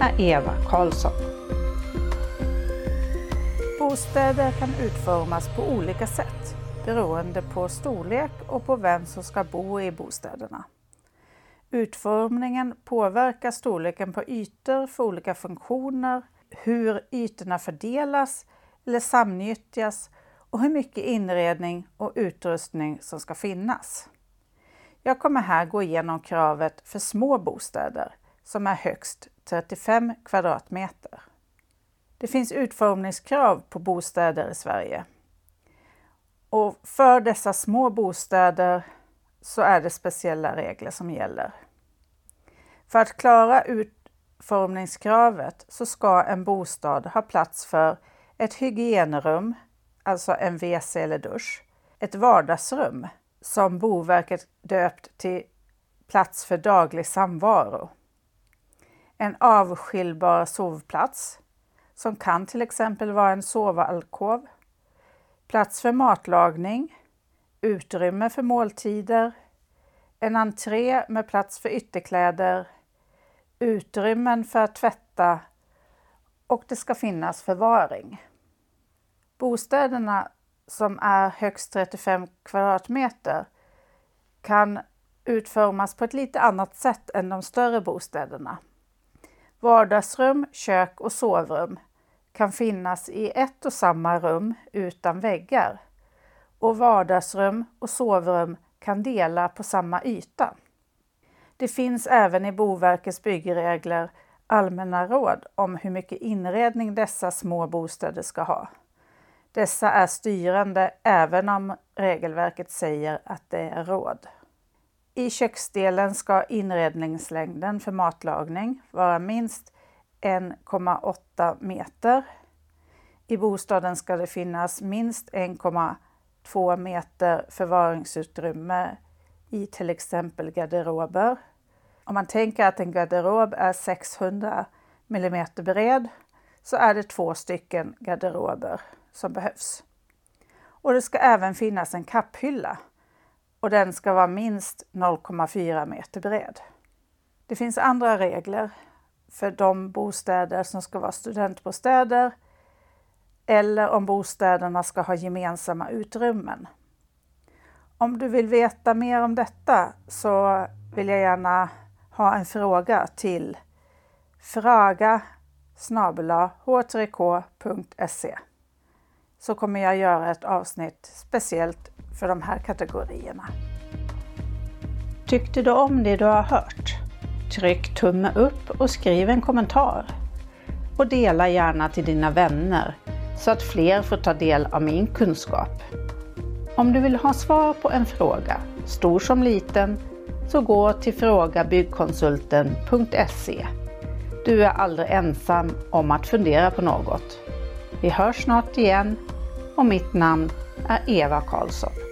är Eva Karlsson. Bostäder kan utformas på olika sätt beroende på storlek och på vem som ska bo i bostäderna. Utformningen påverkar storleken på ytor för olika funktioner, hur ytorna fördelas eller samnyttjas och hur mycket inredning och utrustning som ska finnas. Jag kommer här gå igenom kravet för små bostäder som är högst 35 kvadratmeter. Det finns utformningskrav på bostäder i Sverige. Och för dessa små bostäder så är det speciella regler som gäller. För att klara utformningskravet så ska en bostad ha plats för ett hygienrum, alltså en WC eller dusch, ett vardagsrum som Boverket döpt till plats för daglig samvaro, en avskiljbar sovplats som kan till exempel vara en sovalkov, plats för matlagning, utrymme för måltider, en entré med plats för ytterkläder, utrymmen för att tvätta och det ska finnas förvaring. Bostäderna som är högst 35 kvadratmeter kan utformas på ett lite annat sätt än de större bostäderna. Vardagsrum, kök och sovrum kan finnas i ett och samma rum utan väggar och vardagsrum och sovrum kan dela på samma yta. Det finns även i Boverkets byggregler allmänna råd om hur mycket inredning dessa små bostäder ska ha. Dessa är styrande även om regelverket säger att det är råd. I köksdelen ska inredningslängden för matlagning vara minst 1,8 meter. I bostaden ska det finnas minst 1,2 meter förvaringsutrymme i till exempel garderober. Om man tänker att en garderob är 600 mm bred så är det två stycken garderober som behövs. Och det ska även finnas en kapphylla och den ska vara minst 0,4 meter bred. Det finns andra regler för de bostäder som ska vara studentbostäder eller om bostäderna ska ha gemensamma utrymmen. Om du vill veta mer om detta så vill jag gärna ha en fråga till fraga h3k.se så kommer jag göra ett avsnitt speciellt för de här kategorierna. Tyckte du om det du har hört? Tryck tumme upp och skriv en kommentar. Och dela gärna till dina vänner så att fler får ta del av min kunskap. Om du vill ha svar på en fråga, stor som liten, så gå till frågabyggkonsulten.se. Du är aldrig ensam om att fundera på något. Vi hörs snart igen och mitt namn är Eva Karlsson.